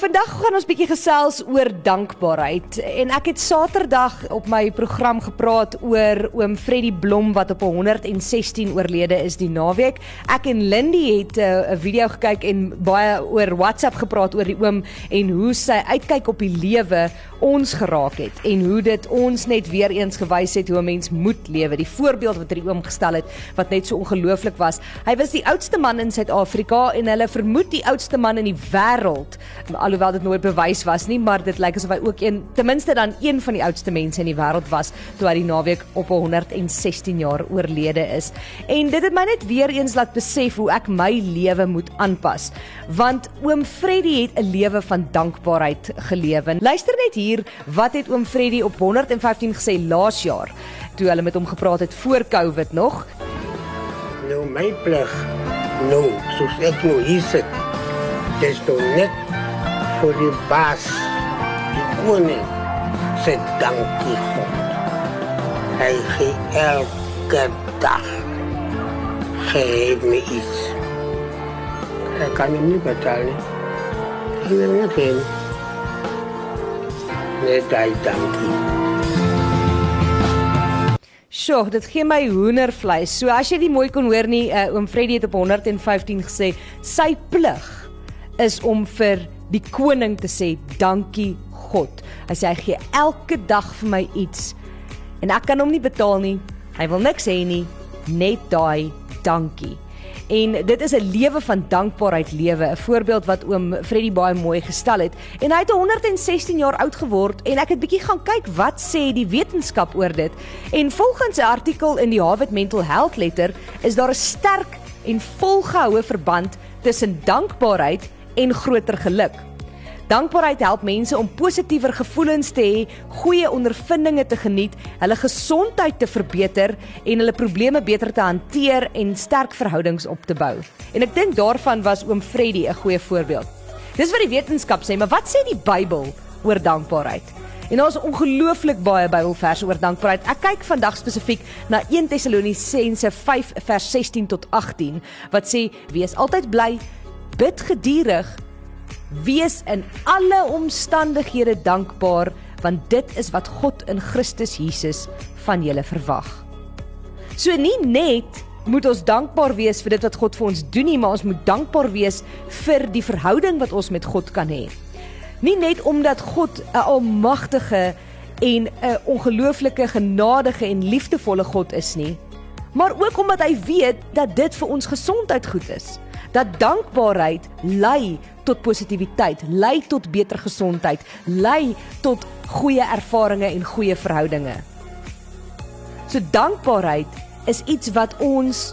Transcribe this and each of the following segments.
Vandag gaan ons bietjie gesels oor dankbaarheid en ek het Saterdag op my program gepraat oor oom Freddie Blom wat op 116 oorlede is die naweek. Ek en Lindy het eh, 'n uh, video gekyk en baie oor WhatsApp gepraat oor die oom en hoe sy uitkyk op die lewe ons geraak het en hoe dit ons net weer eens gewys het hoe 'n mens moet lewe. Die voorbeeld wat hy oom gestel het wat net so ongelooflik was. Hy was die oudste man in Suid-Afrika en hulle vermoed die oudste man in die wêreld alhoewel dit nooit bewys was nie, maar dit lyk asof hy ook een ten minste dan een van die oudste mense in die wêreld was toe hy die naweek op 116 jaar oorlede is. En dit het my net weer eens laat besef hoe ek my lewe moet aanpas. Want oom Freddie het 'n lewe van dankbaarheid gelewe. Luister net hier, wat het oom Freddie op 115 gesê laas jaar toe hulle met hom gepraat het voor Covid nog? Nou my plig. Nou, soos ek nou hier sit. Dis toch net voor die baas, die koning, sê dankie God. Hy gee elke dag, geef me iets. Ek kan hem nie betaal nie. Ek wil nie geen. Net hy dankie. Sjoe, dit gee my hoendervleis. So as jy dit mooi kon hoor nie, uh, oom Freddie het op 115 gesê, sy plig is om vir die koning te sê dankie God. Hy sê hy gee elke dag vir my iets en ek kan hom nie betaal nie. Hy wil niks hê nie, net daai dankie. En dit is 'n lewe van dankbaarheid lewe, 'n voorbeeld wat oom Freddie baie mooi gestel het. En hy het 116 jaar oud geword en ek het bietjie gaan kyk wat sê die wetenskap oor dit. En volgens 'n artikel in die Harvard Mental Health Letter is daar 'n sterk en volgehoue verband tussen dankbaarheid en groter geluk. Dankbaarheid help mense om positiewer gevoelens te hê, goeie ondervindinge te geniet, hulle gesondheid te verbeter en hulle probleme beter te hanteer en sterk verhoudings op te bou. En ek dink daarvan was oom Freddie 'n goeie voorbeeld. Dis wat die wetenskap sê, maar wat sê die Bybel oor dankbaarheid? En daar's ongelooflik baie Bybelverse oor dankbaarheid. Ek kyk vandag spesifiek na 1 Tessalonisense 5 vers 16 tot 18 wat sê: "Wees altyd bly, bid geduldig, wees in alle omstandighede dankbaar, want dit is wat God in Christus Jesus van julle verwag." So nie net moet ons dankbaar wees vir dit wat God vir ons doen nie, maar ons moet dankbaar wees vir die verhouding wat ons met God kan hê. Nie net omdat God 'n almagtige en 'n ongelooflike genadige en liefdevolle God is nie, maar ook omdat hy weet dat dit vir ons gesondheid goed is. Dat dankbaarheid lei tot positiwiteit, lei tot beter gesondheid, lei tot goeie ervarings en goeie verhoudinge. So dankbaarheid is iets wat ons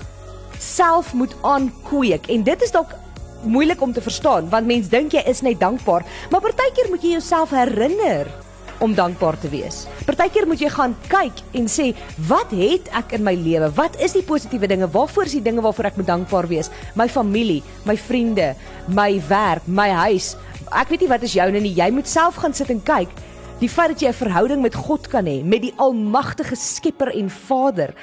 self moet aankweek en dit is dalk moeilik om te verstaan want mens dink jy is net dankbaar, maar partykeer moet jy jouself herinner om dankbaar te wees. Partykeer moet jy gaan kyk en sê, wat het ek in my lewe? Wat is die positiewe dinge? Waarvoor is die dinge waarvoor ek moet dankbaar wees? My familie, my vriende, my werk, my huis. Ek weet nie wat is joune nie. Jy moet self gaan sit en kyk. Die feit dat jy 'n verhouding met God kan hê, met die almagtige Skepper en Vader,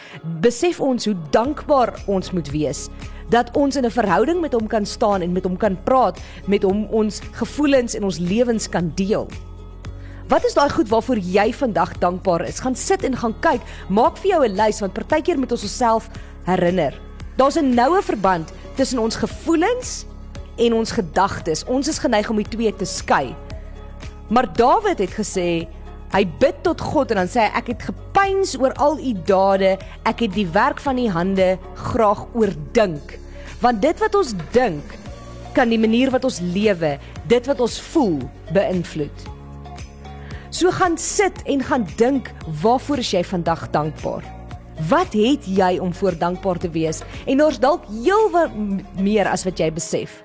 besef ons hoe dankbaar ons moet wees dat ons in 'n verhouding met hom kan staan en met hom kan praat, met hom ons gevoelens en ons lewens kan deel. Wat is daai goed waarvoor jy vandag dankbaar is? Gaan sit en gaan kyk. Maak vir jou 'n lys want partykeer moet ons osself herinner. Daar's 'n noue verband tussen ons gevoelens en ons gedagtes. Ons is geneig om die twee te skei. Maar Dawid het gesê hy bid tot God en dan sê hy ek het gepeins oor al u dade, ek het die werk van u hande graag oordink. Want dit wat ons dink kan die manier wat ons lewe, dit wat ons voel beïnvloed. So gaan sit en gaan dink, waarvoor is jy vandag dankbaar? Wat het jy om voor dankbaar te wees? En daar's dalk heelwat meer as wat jy besef.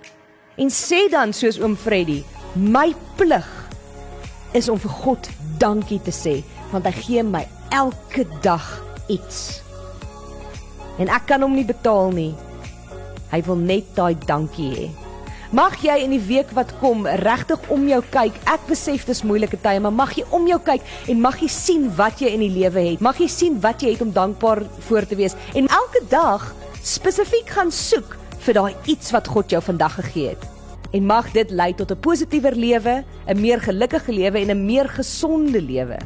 En sê dan soos oom Freddy, my plig is om vir God dankie te sê, want hy gee my elke dag iets. En ek kan hom nie betaal nie. Hy wil net daai dankie hê. Mag jy in die week wat kom regtig om jou kyk. Ek besef dis moeilike tye, maar mag jy om jou kyk en mag jy sien wat jy in die lewe het. Mag jy sien wat jy het om dankbaar voor te wees en elke dag spesifiek gaan soek vir daai iets wat God jou vandag gegee het. En mag dit lei tot 'n positiewer lewe, 'n meer gelukkige lewe en 'n meer gesonde lewe.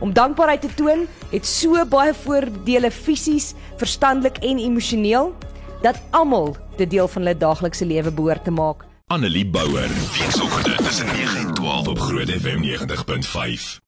Om dankbaarheid te toon het so baie voordele fisies, verstandelik en emosioneel dat almal dit deel van hulle daaglikse lewe behoort te maak. Annelie Bouwer, weekoggend tussen 9 en 12 op Groot FM 90.5.